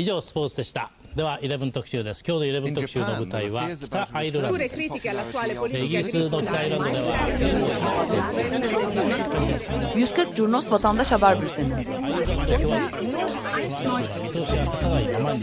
以上スポーツでしたでは11特集です今日の11特集の舞台は北アイルランド Pure です critiche all'attuale イ politica ギリスの北アイルランドでは 140 Curnos Vatandaş Haber Bülteni. 見通しが立たないま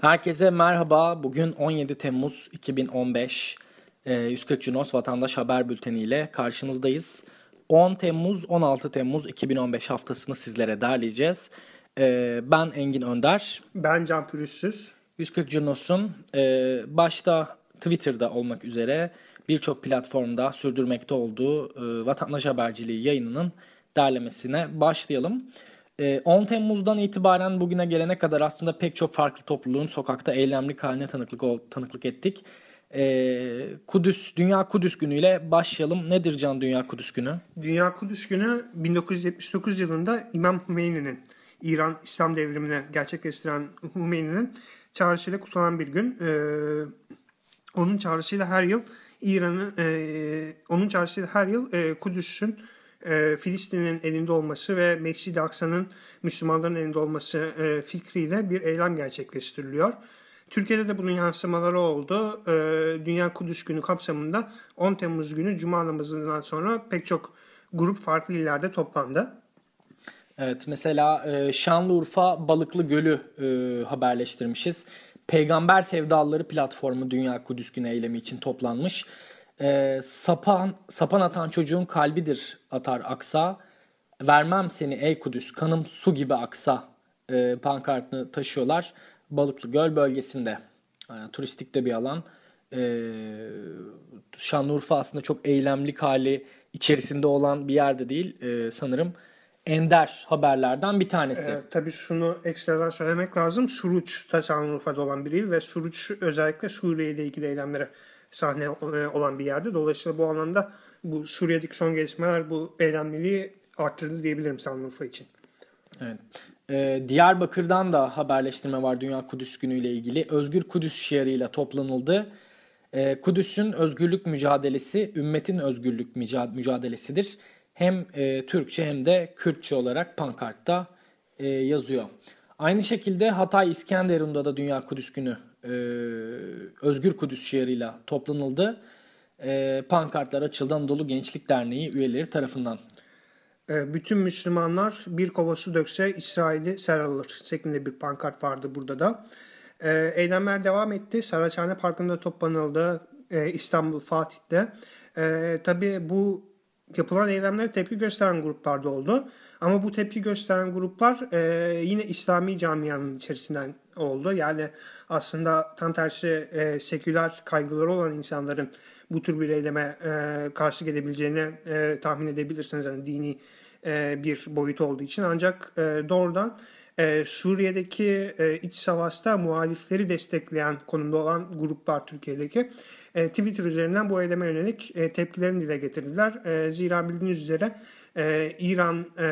Herkese merhaba. Bugün 17 Temmuz 2015. Ee, 140 Cunos Vatandaş Haber Bülteni ile karşınızdayız. 10 Temmuz 16 Temmuz 2015 haftasını sizlere derleyeceğiz. Ee, ben Engin Önder. Ben Can Pürüzsüz. 140 Cunos'un e, başta Twitter'da olmak üzere birçok platformda sürdürmekte olduğu e, vatandaş haberciliği yayınının derlemesine başlayalım. E, 10 Temmuz'dan itibaren bugüne gelene kadar aslında pek çok farklı topluluğun sokakta eylemlik haline tanıklık, tanıklık ettik. E, Kudüs, Dünya Kudüs Günü ile başlayalım. Nedir Can Dünya Kudüs Günü? Dünya Kudüs Günü 1979 yılında İmam Hümeyni'nin İran İslam devrimini gerçekleştiren Hümeyni'nin çağrısıyla kutlanan bir gün. Ee, onun çağrısıyla her yıl İran'ın e, onun çağrısıyla her yıl e, Kudüs'ün e, Filistin'in elinde olması ve Mescid-i Aksa'nın Müslümanların elinde olması e, fikriyle bir eylem gerçekleştiriliyor. Türkiye'de de bunun yansımaları oldu. E, Dünya Kudüs Günü kapsamında 10 Temmuz günü Cuma namazından sonra pek çok grup farklı illerde toplandı. Evet mesela e, Şanlıurfa Balıklı Gölü e, haberleştirmişiz. Peygamber Sevdalıları platformu Dünya Kudüs Günü eylemi için toplanmış. E, sapan, sapan atan çocuğun kalbidir atar aksa. Vermem seni ey Kudüs kanım su gibi aksa e, pankartını taşıyorlar. Balıklı Göl bölgesinde. E, turistik de bir alan. E, Şanlıurfa aslında çok eylemlik hali içerisinde olan bir yerde değil. E, sanırım ender haberlerden bir tanesi. Ee, tabii şunu ekstradan söylemek lazım. Suruç da Şanlıurfa'da olan bir il ve Suruç özellikle Suriye ile ilgili eylemlere sahne e, olan bir yerde. Dolayısıyla bu alanda bu Suriye'deki son gelişmeler bu eylemliliği arttırdı diyebilirim Şanlıurfa için. Evet. Ee, Diyarbakır'dan da haberleştirme var Dünya Kudüs Günü ile ilgili. Özgür Kudüs şiarıyla toplanıldı. Ee, Kudüs'ün özgürlük mücadelesi ümmetin özgürlük müca- mücadelesidir. Hem e, Türkçe hem de Kürtçe olarak pankartta e, yazıyor. Aynı şekilde Hatay İskenderun'da da Dünya Kudüs Günü e, Özgür Kudüs şiarıyla toplanıldı. E, pankartlar açıldı Anadolu Gençlik Derneği üyeleri tarafından. Ee, bütün Müslümanlar bir kova su dökse İsrail'i ser alır şeklinde bir pankart vardı burada da. Ee, eylemler devam etti. Saraçhane Parkı'nda toplanıldı. Ee, İstanbul Fatih'te. Ee, tabii bu yapılan eylemlere tepki gösteren gruplar da oldu. Ama bu tepki gösteren gruplar e, yine İslami camianın içerisinden oldu. Yani aslında tam tersi e, seküler kaygıları olan insanların bu tür bir eyleme e, karşı gelebileceğini e, tahmin edebilirsiniz. Yani dini e, bir boyut olduğu için. Ancak e, doğrudan e, Suriye'deki e, iç savaşta muhalifleri destekleyen konumda olan gruplar Türkiye'deki e, Twitter üzerinden bu eyleme yönelik e, tepkilerini dile getirdiler. E, zira bildiğiniz üzere e, İran e,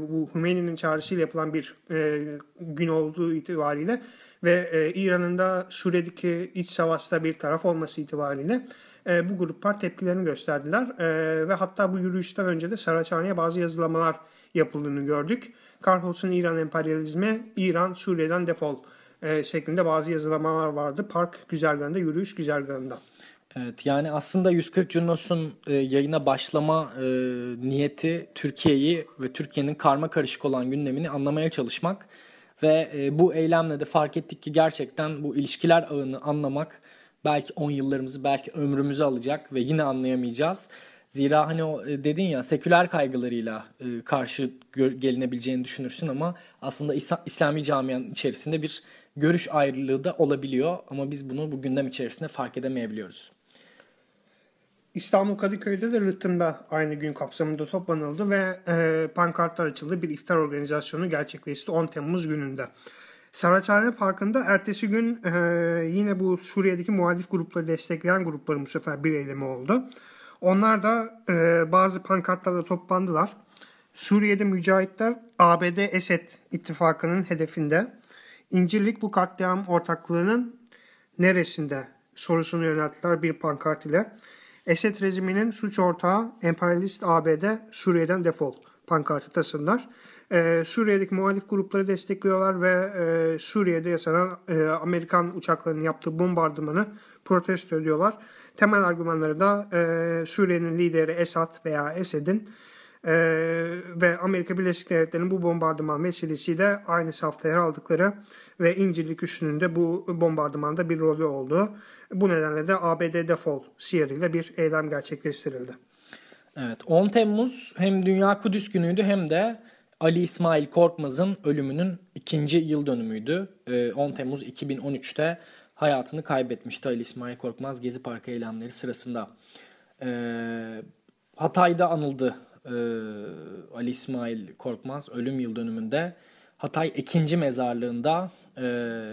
bu Hümeyni'nin çağrısıyla yapılan bir e, gün olduğu itibariyle ve e, İran'ın da Suriye'deki iç savaşta bir taraf olması itibariyle e, bu gruplar tepkilerini gösterdiler. E, ve hatta bu yürüyüşten önce de Saraçhane'ye bazı yazılamalar yapıldığını gördük. Kahrolsun İran emperyalizmi, İran Suriye'den defol e, şeklinde bazı yazılamalar vardı. Park güzergahında, yürüyüş güzergahında. Evet yani aslında 140 Cunos'un e, yayına başlama e, niyeti Türkiye'yi ve Türkiye'nin karma karışık olan gündemini anlamaya çalışmak ve e, bu eylemle de fark ettik ki gerçekten bu ilişkiler ağını anlamak belki 10 yıllarımızı belki ömrümüzü alacak ve yine anlayamayacağız. Zira hani o e, dedin ya seküler kaygılarıyla e, karşı gelinebileceğini düşünürsün ama aslında İslami camianın içerisinde bir görüş ayrılığı da olabiliyor ama biz bunu bu gündem içerisinde fark edemeyebiliyoruz. İstanbul Kadıköy'de de Rıhtım'da aynı gün kapsamında toplanıldı ve e, pankartlar açıldı. Bir iftar organizasyonu gerçekleşti 10 Temmuz gününde. Saraçhane Parkı'nda ertesi gün e, yine bu Suriye'deki muhalif grupları destekleyen grupların bu sefer bir eylemi oldu. Onlar da e, bazı pankartlarla toplandılar. Suriye'de mücahitler ABD Esed ittifakının hedefinde. İncirlik bu katliam ortaklığının neresinde sorusunu yönelttiler bir pankart ile. Esed rejiminin suç ortağı emperyalist ABD Suriye'den defol pankartı tasınlar. Ee, Suriye'deki muhalif grupları destekliyorlar ve e, Suriye'de yaşanan e, Amerikan uçaklarının yaptığı bombardımanı protesto ediyorlar. Temel argümanları da e, Suriye'nin lideri Esad veya Esed'in e, ve Amerika Birleşik Devletleri'nin bu bombardıman vesilesiyle aynı safta yer aldıkları ve İncirlik Üssü'nün de bu bombardımanda bir rolü oldu. Bu nedenle de ABD defol şiiriyle bir eylem gerçekleştirildi. Evet 10 Temmuz hem Dünya Kudüs Günü'ydü hem de Ali İsmail Korkmaz'ın ölümünün ikinci yıl dönümüydü. 10 Temmuz 2013'te hayatını kaybetmişti Ali İsmail Korkmaz Gezi Parkı eylemleri sırasında. Hatay'da anıldı Ali İsmail Korkmaz ölüm yıl dönümünde. Hatay 2. mezarlığında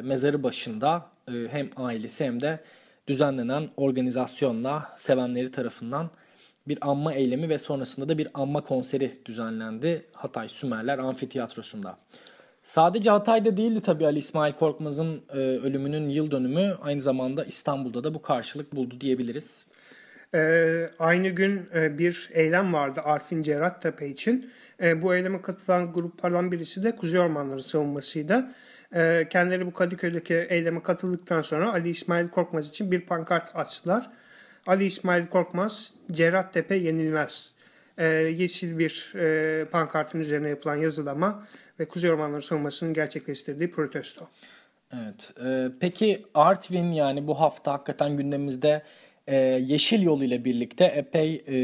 mezarı başında hem ailesi hem de düzenlenen organizasyonla sevenleri tarafından bir anma eylemi ve sonrasında da bir anma konseri düzenlendi Hatay Sümerler Amfiteyatrosu'nda. Sadece Hatay'da değildi tabii Ali İsmail Korkmaz'ın e, ölümünün yıl dönümü aynı zamanda İstanbul'da da bu karşılık buldu diyebiliriz. Ee, aynı gün e, bir eylem vardı Arfin Cerattepe için. E, bu eyleme katılan gruplardan birisi de Kuzey Ormanları savunmasıydı. E, kendileri bu Kadıköy'deki eyleme katıldıktan sonra Ali İsmail Korkmaz için bir pankart açtılar. Ali İsmail Korkmaz, Cerattepe yenilmez. E, yeşil bir e, pankartın üzerine yapılan yazılama ve Kuzey Ormanları savunmasının gerçekleştirdiği protesto. Evet. E, peki Artvin yani bu hafta hakikaten gündemimizde e, Yeşil Yol ile birlikte epey e,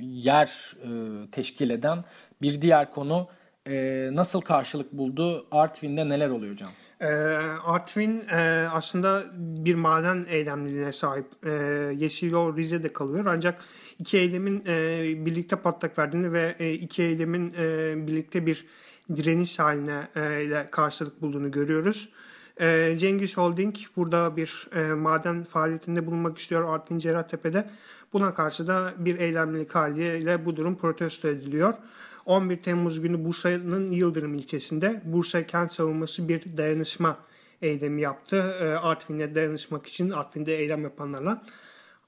yer e, teşkil eden bir diğer konu e, nasıl karşılık buldu? Artvin'de neler oluyor hocam? E, Artvin e, aslında bir maden eylemliliğine sahip. E, Yeşil Yol Rize'de kalıyor ancak iki eylemin e, birlikte patlak verdiğini ve e, iki eylemin e, birlikte bir direniş haline e, ile karşılık bulduğunu görüyoruz. E, Cengiz Holding burada bir e, maden faaliyetinde bulunmak istiyor Artvin Cerattepe'de. Buna karşı da bir eylemlilik haliyle bu durum protesto ediliyor. 11 Temmuz günü Bursa'nın Yıldırım ilçesinde Bursa Kent Savunması bir dayanışma eylemi yaptı. Artvin'e dayanışmak için Artvin'de eylem yapanlarla.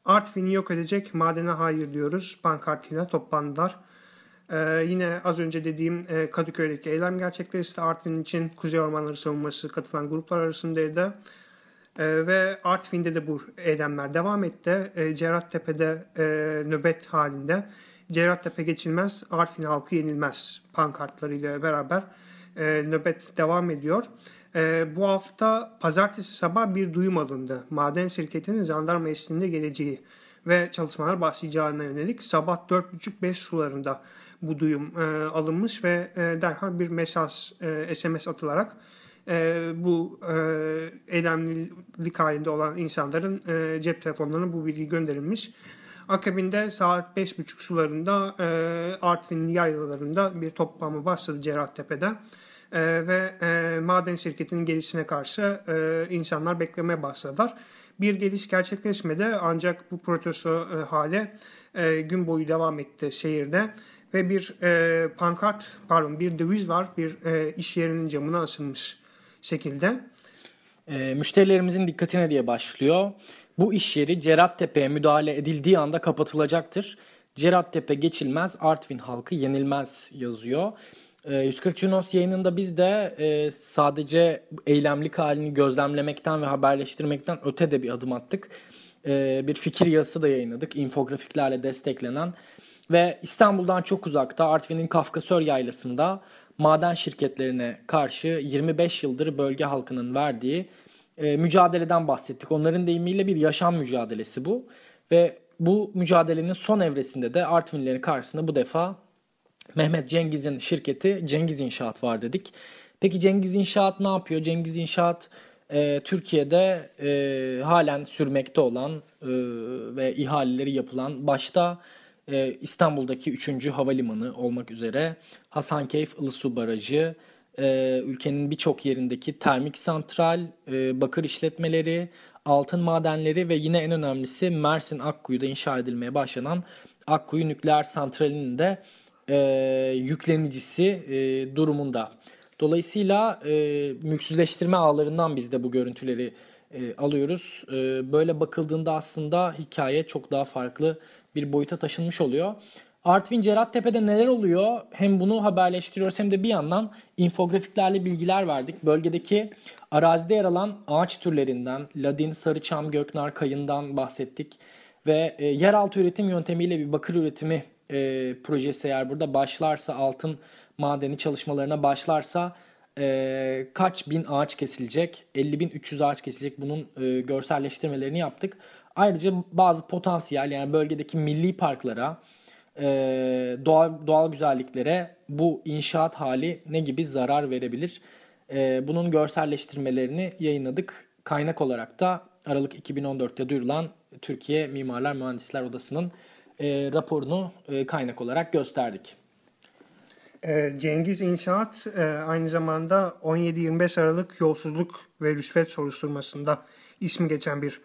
Artvin'i yok edecek madene hayır diyoruz. Pankartıyla toplandılar. Ee, yine az önce dediğim e, Kadıköy'deki eylem gerçekleşti. Artvin için Kuzey Ormanları Savunması katılan gruplar arasındaydı. Ee, ve Artvin'de de bu eylemler devam etti. Ee, Cerattepe'de e, nöbet halinde. Cerattepe geçilmez, Artvin halkı yenilmez pankartlarıyla beraber e, nöbet devam ediyor. E, bu hafta pazartesi sabah bir duyum alındı. Maden şirketinin jandarma eşliğinde geleceği ve çalışmalar başlayacağına yönelik sabah 4.30-5 sularında bu duyum e, alınmış ve e, derhal bir mesaj, e, SMS atılarak e, bu e, eylemlilik halinde olan insanların e, cep telefonlarına bu bilgi gönderilmiş. Akabinde saat 5.30 sularında e, Artvin yaylalarında bir toplanma başladı Cerrahtepe'de. E, ve e, maden şirketinin gelişine karşı e, insanlar beklemeye başladılar. Bir geliş gerçekleşmedi ancak bu protesto e, hale e, gün boyu devam etti şehirde ve bir e, pankart pardon bir döviz var bir e, iş yerinin camına asılmış şekilde. E, müşterilerimizin dikkatine diye başlıyor. Bu iş yeri Cerattepe'ye müdahale edildiği anda kapatılacaktır. Cerattepe geçilmez, Artvin halkı yenilmez yazıyor. 140 ee, Junos yayınında biz de e, sadece eylemlik halini gözlemlemekten ve haberleştirmekten öte de bir adım attık. Ee, bir fikir yazısı da yayınladık infografiklerle desteklenen ve İstanbul'dan çok uzakta Artvin'in Kafkasör Yaylası'nda maden şirketlerine karşı 25 yıldır bölge halkının verdiği e, mücadeleden bahsettik. Onların deyimiyle bir yaşam mücadelesi bu. Ve bu mücadelenin son evresinde de Artvinlilerin karşısında bu defa Mehmet Cengiz'in şirketi Cengiz İnşaat var dedik. Peki Cengiz İnşaat ne yapıyor? Cengiz İnşaat e, Türkiye'de e, halen sürmekte olan e, ve ihaleleri yapılan başta e, İstanbul'daki 3. havalimanı olmak üzere Hasankeyf Ilısu Barajı, e, ülkenin birçok yerindeki termik santral, e, bakır işletmeleri, altın madenleri ve yine en önemlisi Mersin Akkuyu'da inşa edilmeye başlanan Akkuyu Nükleer Santrali'nin de e, yüklenicisi e, durumunda. Dolayısıyla e, mülksüzleştirme ağlarından biz de bu görüntüleri e, alıyoruz. E, böyle bakıldığında aslında hikaye çok daha farklı bir boyuta taşınmış oluyor. Artvin Cerattepe'de neler oluyor? Hem bunu haberleştiriyoruz hem de bir yandan infografiklerle bilgiler verdik. Bölgedeki arazide yer alan ağaç türlerinden, ladin, sarıçam, göknar, kayından bahsettik. Ve e, yeraltı üretim yöntemiyle bir bakır üretimi e, projesi eğer burada başlarsa, altın madeni çalışmalarına başlarsa e, kaç bin ağaç kesilecek? 50 bin 300 ağaç kesilecek. Bunun e, görselleştirmelerini yaptık. Ayrıca bazı potansiyel yani bölgedeki milli parklara, e, doğal, doğal güzelliklere bu inşaat hali ne gibi zarar verebilir? E, bunun görselleştirmelerini yayınladık. Kaynak olarak da Aralık 2014'te duyurulan Türkiye Mimarlar Mühendisler Odası'nın e, raporunu e, kaynak olarak gösterdik. E, Cengiz İnşaat e, aynı zamanda 17-25 Aralık yolsuzluk ve rüşvet soruşturmasında ismi geçen bir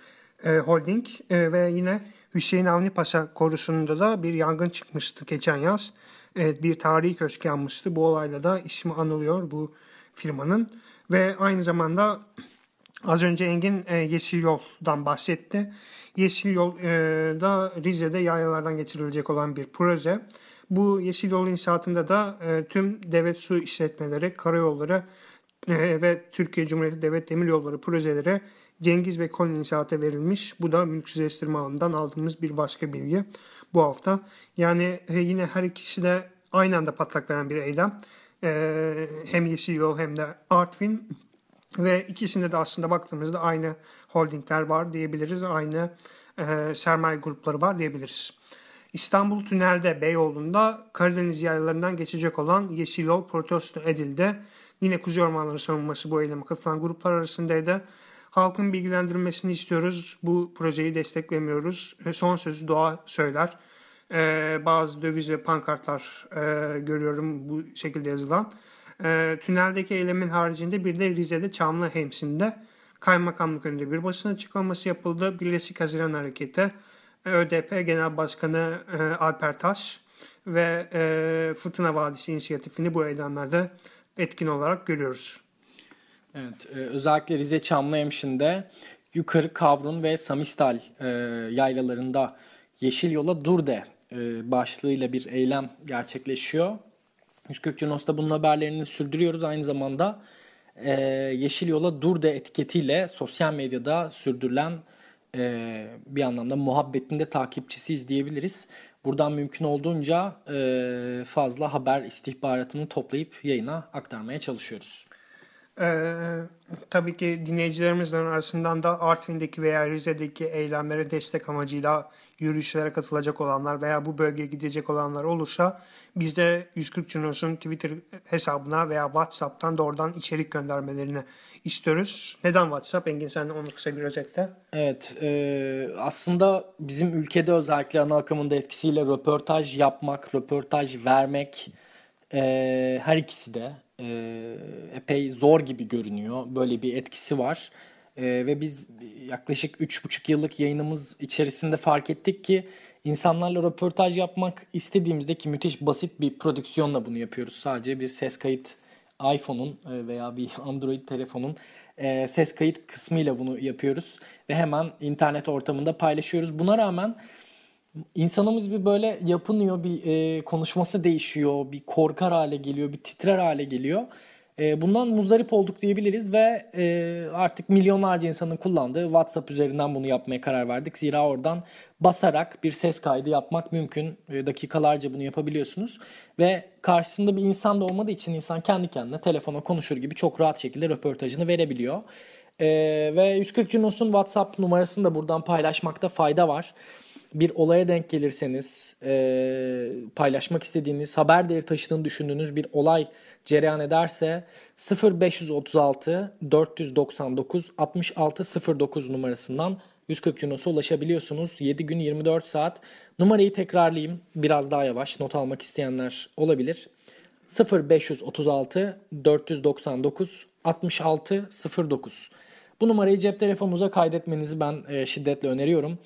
e, holding ve yine Hüseyin Avni Paşa korusunda da bir yangın çıkmıştı geçen yaz. E, bir tarihi köşk yanmıştı. Bu olayla da ismi anılıyor bu firmanın ve aynı zamanda az önce Engin e, Yeşil Yol'dan bahsetti. Yeşil Yol e, da Rize'de yayalardan geçirilecek olan bir proje. Bu Yeşil Yol inşaatında da e, tüm devlet su işletmeleri, karayolları e, ve Türkiye Cumhuriyeti Devlet Demiryolları projeleri Cengiz ve Kolin inşaata verilmiş. Bu da mülksüzleştirme alanından aldığımız bir başka bilgi bu hafta. Yani e, yine her ikisi de aynı anda patlak veren bir eylem. E, hem Yeşil Yol hem de Artvin ve ikisinde de aslında baktığımızda aynı holdingler var diyebiliriz. Aynı e, sermaye grupları var diyebiliriz. İstanbul Tünel'de Beyoğlu'nda Karadeniz yaylalarından geçecek olan Yeşil Yol protesto edildi. Yine Kuzey Ormanları savunması bu eyleme katılan gruplar arasındaydı. Halkın bilgilendirilmesini istiyoruz. Bu projeyi desteklemiyoruz. E, son sözü doğa söyler. Ee, bazı döviz ve pankartlar e, görüyorum bu şekilde yazılan. E, tüneldeki eylemin haricinde bir de Rize'de Çamlıhemsin'de kaymakamlık önünde bir basın açıklaması yapıldı. Birleşik Haziran Hareketi, ÖDP Genel Başkanı e, Alper Taş ve e, Fırtına Vadisi inisiyatifini bu eylemlerde etkin olarak görüyoruz. Evet, e, özellikle Rize Çamlıhemşin'de Yukarı Kavrun ve Samistal e, yaylalarında Yeşil Yola Dur de e, başlığıyla bir eylem gerçekleşiyor. 140 Cunos'ta bunun haberlerini sürdürüyoruz. Aynı zamanda e, Yeşil Yola Dur de etiketiyle sosyal medyada sürdürülen e, bir anlamda muhabbetin de takipçisiyiz diyebiliriz. Buradan mümkün olduğunca e, fazla haber istihbaratını toplayıp yayına aktarmaya çalışıyoruz. Ee, tabii ki dinleyicilerimizin arasından da Artvin'deki veya Rize'deki eylemlere destek amacıyla yürüyüşlere katılacak olanlar veya bu bölgeye gidecek olanlar olursa biz de 140 Cunos'un Twitter hesabına veya WhatsApp'tan doğrudan içerik göndermelerini istiyoruz. Neden WhatsApp? Engin sen onu kısa bir özetle. Evet e, aslında bizim ülkede özellikle ana akımında etkisiyle röportaj yapmak, röportaj vermek e, her ikisi de e, epey zor gibi görünüyor. Böyle bir etkisi var. E, ve biz yaklaşık 3,5 yıllık yayınımız içerisinde fark ettik ki insanlarla röportaj yapmak istediğimizde ki müthiş basit bir prodüksiyonla bunu yapıyoruz. Sadece bir ses kayıt iPhone'un e, veya bir Android telefonun e, ses kayıt kısmıyla bunu yapıyoruz. Ve hemen internet ortamında paylaşıyoruz. Buna rağmen insanımız bir böyle yapınıyor, bir e, konuşması değişiyor, bir korkar hale geliyor, bir titrer hale geliyor. E, bundan muzdarip olduk diyebiliriz ve e, artık milyonlarca insanın kullandığı WhatsApp üzerinden bunu yapmaya karar verdik. Zira oradan basarak bir ses kaydı yapmak mümkün. E, dakikalarca bunu yapabiliyorsunuz ve karşısında bir insan da olmadığı için insan kendi kendine telefona konuşur gibi çok rahat şekilde röportajını verebiliyor. E, ve 140 Cunos'un WhatsApp numarasını da buradan paylaşmakta fayda var bir olaya denk gelirseniz e, paylaşmak istediğiniz, haber değeri taşıdığını düşündüğünüz bir olay cereyan ederse 0536 499 6609 numarasından 140 Cunos'a ulaşabiliyorsunuz. 7 gün 24 saat. Numarayı tekrarlayayım. Biraz daha yavaş. Not almak isteyenler olabilir. 0536 499 6609. Bu numarayı cep telefonunuza kaydetmenizi ben şiddetle öneriyorum.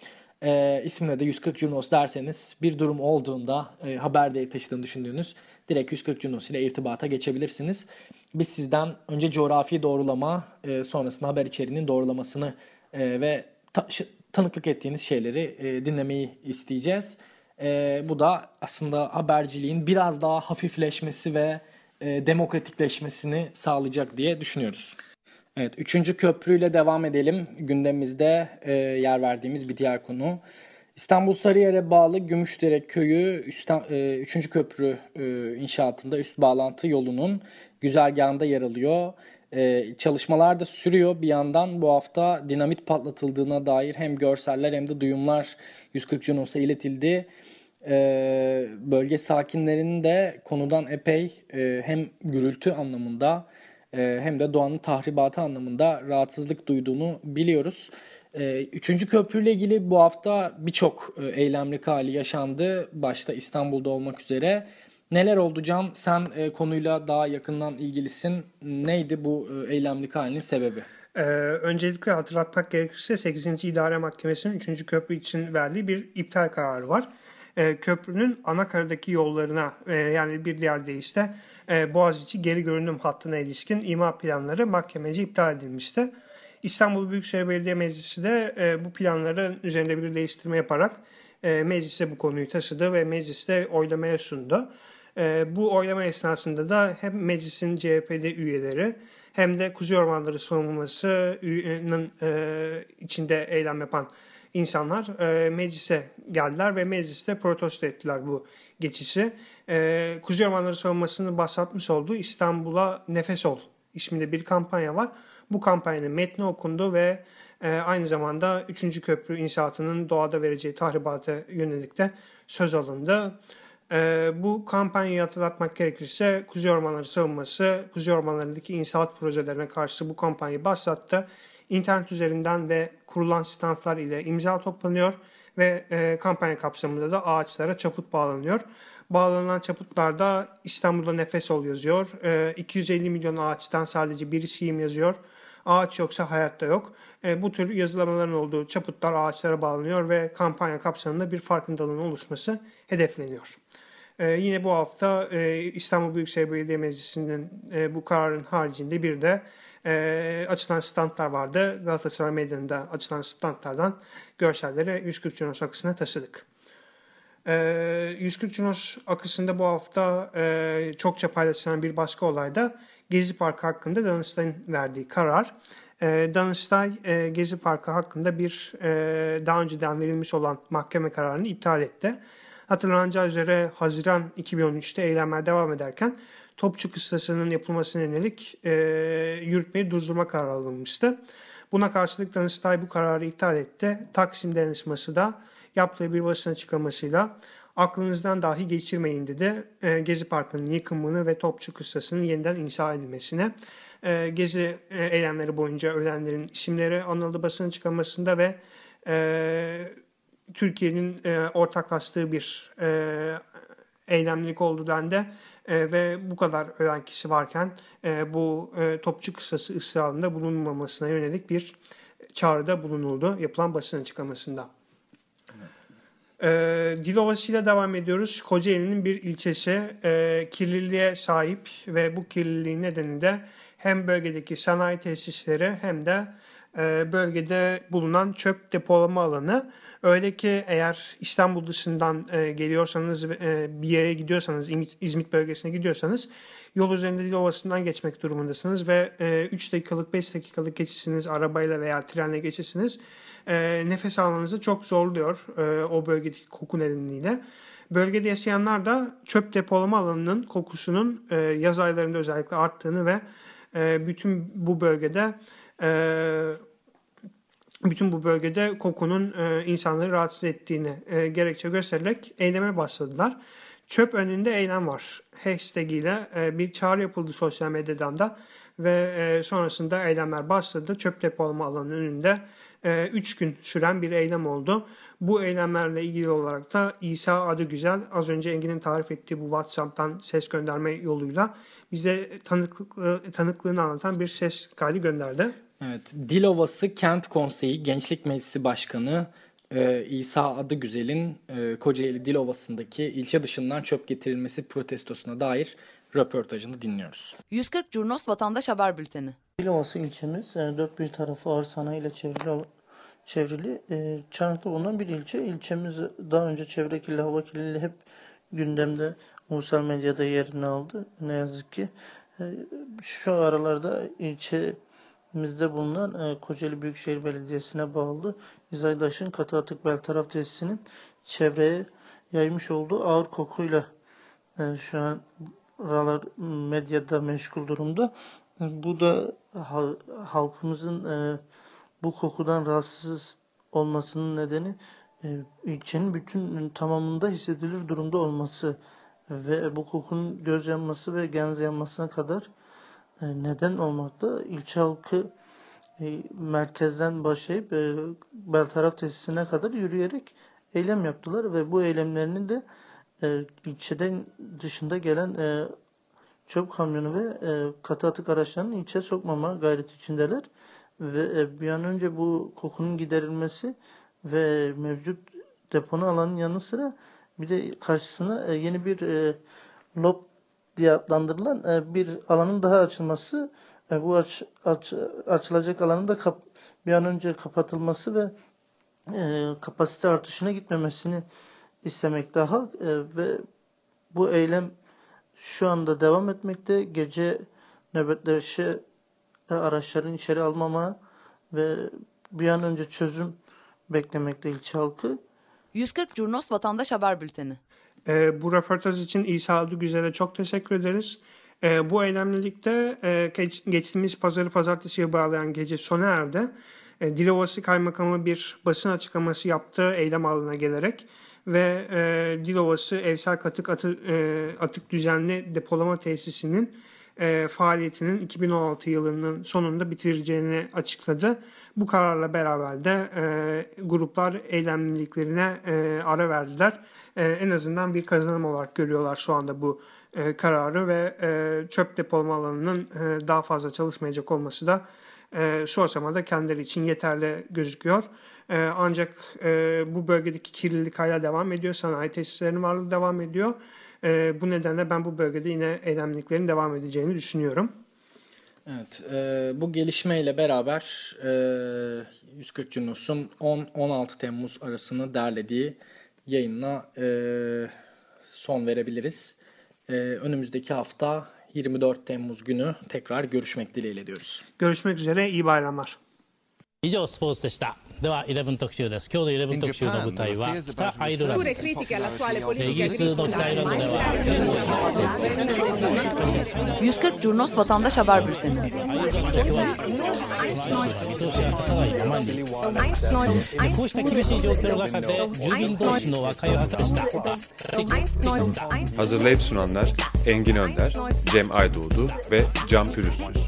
E, ismine de 140 Junos derseniz bir durum olduğunda e, haber değeri taşıdığını düşündüğünüz direkt 140 Junos ile irtibata geçebilirsiniz. Biz sizden önce coğrafi doğrulama e, sonrasında haber içeriğinin doğrulamasını e, ve ta, tanıklık ettiğiniz şeyleri e, dinlemeyi isteyeceğiz. E, bu da aslında haberciliğin biraz daha hafifleşmesi ve e, demokratikleşmesini sağlayacak diye düşünüyoruz. Evet, üçüncü köprüyle devam edelim. Gündemimizde e, yer verdiğimiz bir diğer konu. İstanbul Sarıyer'e bağlı Gümüşdere Köyü 3. E, köprü e, inşaatında üst bağlantı yolunun güzergahında yer alıyor. E, çalışmalar da sürüyor. Bir yandan bu hafta dinamit patlatıldığına dair hem görseller hem de duyumlar 140 Junos'a iletildi. Bölge sakinlerinin de konudan epey hem gürültü anlamında hem de doğanın tahribatı anlamında rahatsızlık duyduğunu biliyoruz. Ee, üçüncü köprüyle ilgili bu hafta birçok e, eylemlik hali yaşandı. Başta İstanbul'da olmak üzere. Neler oldu Can? Sen e, konuyla daha yakından ilgilisin. Neydi bu e, eylemlik halinin sebebi? Ee, öncelikle hatırlatmak gerekirse 8. İdare Mahkemesi'nin 3. köprü için verdiği bir iptal kararı var. Ee, köprünün anakaradaki yollarına e, yani bir diğer deyişle e, Boğaziçi geri görünüm hattına ilişkin imar planları mahkemece iptal edilmişti. İstanbul Büyükşehir Belediye Meclisi de e, bu planların üzerinde bir değiştirme yaparak e, meclise bu konuyu taşıdı ve mecliste oylamaya sundu. E, bu oylama esnasında da hem meclisin CHP'de üyeleri hem de Kuzey Ormanları Savunması'nın içinde eylem yapan insanlar meclise geldiler ve mecliste protesto ettiler bu geçişi. E, Kuzey Ormanları Savunması'nın başlatmış olduğu İstanbul'a Nefes Ol isminde bir kampanya var. Bu kampanyanın metni okundu ve e, aynı zamanda 3. köprü inşaatının doğada vereceği tahribata yönelik de söz alındı. E, bu kampanyayı hatırlatmak gerekirse Kuzey Ormanları Savunması, Kuzey Ormanları'ndaki inşaat projelerine karşı bu kampanyayı başlattı. İnternet üzerinden ve kurulan standlar ile imza toplanıyor ve e, kampanya kapsamında da ağaçlara çaput bağlanıyor. Bağlanan çaputlarda İstanbul'da nefes ol yazıyor. E, 250 milyon ağaçtan sadece bir şeyim yazıyor. Ağaç yoksa hayatta yok. E, bu tür yazılamaların olduğu çaputlar ağaçlara bağlanıyor ve kampanya kapsamında bir farkındalığın oluşması hedefleniyor. E, yine bu hafta e, İstanbul Büyükşehir Belediye Meclisi'nin e, bu kararın haricinde bir de e, açılan standlar vardı. Galatasaray Meydanı'nda açılan standlardan görselleri 140 Cunos akısına taşıdık. E, 140 Cunos akısında bu hafta e, çokça paylaşılan bir başka olay da Gezi Parkı hakkında Danıştay'ın verdiği karar. E, Danıştay e, Gezi Parkı hakkında bir e, daha önceden verilmiş olan mahkeme kararını iptal etti. Hatırlanacağı üzere Haziran 2013'te eylemler devam ederken Topçu kıstasının yapılmasına yönelik yürütmeyi durdurma kararı alınmıştı. Buna karşılık Danıştay bu kararı iptal etti. Taksim Dayanışması da yaptığı bir basın açıklamasıyla aklınızdan dahi geçirmeyin dedi. E, Gezi Parkı'nın yıkımını ve Topçu Kıstası'nın yeniden inşa edilmesine. E, Gezi e, eylemleri boyunca ölenlerin isimleri anıldı basın açıklamasında ve e, Türkiye'nin e, ortaklaştığı bir e, eylemlilik oldu dendi. E, ve bu kadar ölen kişi varken e, bu e, topçu kısası ısrarında bulunmamasına yönelik bir çağrıda bulunuldu yapılan basın açıklamasında. E, Dilovası ile devam ediyoruz. Kocaeli'nin bir ilçesi e, kirliliğe sahip ve bu kirliliğin nedeni hem bölgedeki sanayi tesisleri hem de e, bölgede bulunan çöp depolama alanı. Öyle ki eğer İstanbul dışından e, geliyorsanız e, bir yere gidiyorsanız İzmit bölgesine gidiyorsanız yol üzerinde Dilovası'ndan geçmek durumundasınız ve e, 3 dakikalık 5 dakikalık geçişiniz arabayla veya trenle geçişiniz e, nefes almanızı çok zorluyor e, o bölgedeki koku nedeniyle. Bölgede yaşayanlar da çöp depolama alanının kokusunun e, yaz aylarında özellikle arttığını ve e, bütün bu bölgede e, bütün bu bölgede kokunun e, insanları rahatsız ettiğini e, gerekçe göstererek eyleme başladılar. Çöp önünde eylem var. Hashtag ile e, bir çağrı yapıldı sosyal medyadan da ve e, sonrasında eylemler başladı. Çöp depolama alanının önünde 3 e, gün süren bir eylem oldu. Bu eylemlerle ilgili olarak da İsa adı güzel az önce Engin'in tarif ettiği bu WhatsApp'tan ses gönderme yoluyla bize tanıklık, tanıklığını anlatan bir ses kaydı gönderdi. Evet, Dilovası Kent Konseyi Gençlik Meclisi Başkanı e, İsa Adıgüzel'in e, Kocaeli Dilovası'ndaki ilçe dışından çöp getirilmesi protestosuna dair röportajını dinliyoruz. 140 Curnos Vatandaş Haber Bülteni. Dilovası ilçemiz e, dört bir tarafı ağır sanayi ile çevrili, çevrili e, Çanak'ta bulunan bir ilçe. İlçemiz daha önce çevre kirli, hava kirliliği hep gündemde ulusal medyada yerini aldı. Ne yazık ki e, şu aralarda ilçe Mizde bulunan e, Kocaeli Büyükşehir Belediyesi'ne bağlı İzaydaş'ın katı atık beltaraf tesisinin çevreye yaymış olduğu ağır kokuyla e, şu an oralar medyada meşgul durumda. Bu da halkımızın e, bu kokudan rahatsız olmasının nedeni e, ilçenin bütün tamamında hissedilir durumda olması ve bu kokunun göz yanması ve genz yanmasına kadar e, neden olmakta. İlçe halkı merkezden başlayıp Beltaraf tesisine kadar yürüyerek eylem yaptılar ve bu eylemlerinin de ilçeden dışında gelen çöp kamyonu ve katı atık araçlarının ilçe sokmama gayreti içindeler. Ve bir an önce bu kokunun giderilmesi ve mevcut deponu alanın yanı sıra bir de karşısına yeni bir lob diye adlandırılan e, bir alanın daha açılması, e, bu aç, aç, açılacak alanın da kap, bir an önce kapatılması ve e, kapasite artışına gitmemesini istemekte halk e, ve bu eylem şu anda devam etmekte. Gece nöbetleşe e, araçların içeri almama ve bir an önce çözüm beklemekte ilçe halkı. 140 Curnos Vatandaş Haber Bülteni. E, bu röportaj için İsa Güzel'e çok teşekkür ederiz. E, bu eylemlilikte e, geç, geçtiğimiz pazarı pazartesiye bağlayan gece sona erdi. E, Dilovası Kaymakamı bir basın açıklaması yaptı eylem alanına gelerek ve e, Dilovası Evsel Katık Atı, e, Atık Düzenli Depolama Tesisi'nin e, faaliyetinin 2016 yılının sonunda bitireceğini açıkladı. Bu kararla beraber de e, gruplar eylemliliklerine e, ara verdiler. E, en azından bir kazanım olarak görüyorlar şu anda bu e, kararı ve e, çöp depolama alanının e, daha fazla çalışmayacak olması da e, şu aşamada kendileri için yeterli gözüküyor. E, ancak e, bu bölgedeki kirlilik hala devam ediyor. Sanayi tesislerinin varlığı devam ediyor. E, bu nedenle ben bu bölgede yine eylemliklerin devam edeceğini düşünüyorum. Evet, e, bu gelişmeyle beraber e, 140 Cunos'un 10-16 Temmuz arasını derlediği yayınına e, son verebiliriz. E, önümüzdeki hafta 24 Temmuz günü tekrar görüşmek dileğiyle diyoruz. Görüşmek üzere, iyi bayramlar. 以上スポーツでしたでは11特集です今日の11特集の舞台は北アイルランドですイギリスの北アイルランドでは140 Curnos Vatandaş Haber Bülteni Hazırlayıp sunanlar Engin Önder, Cem Aydoğdu ve Can Pürüzsüz.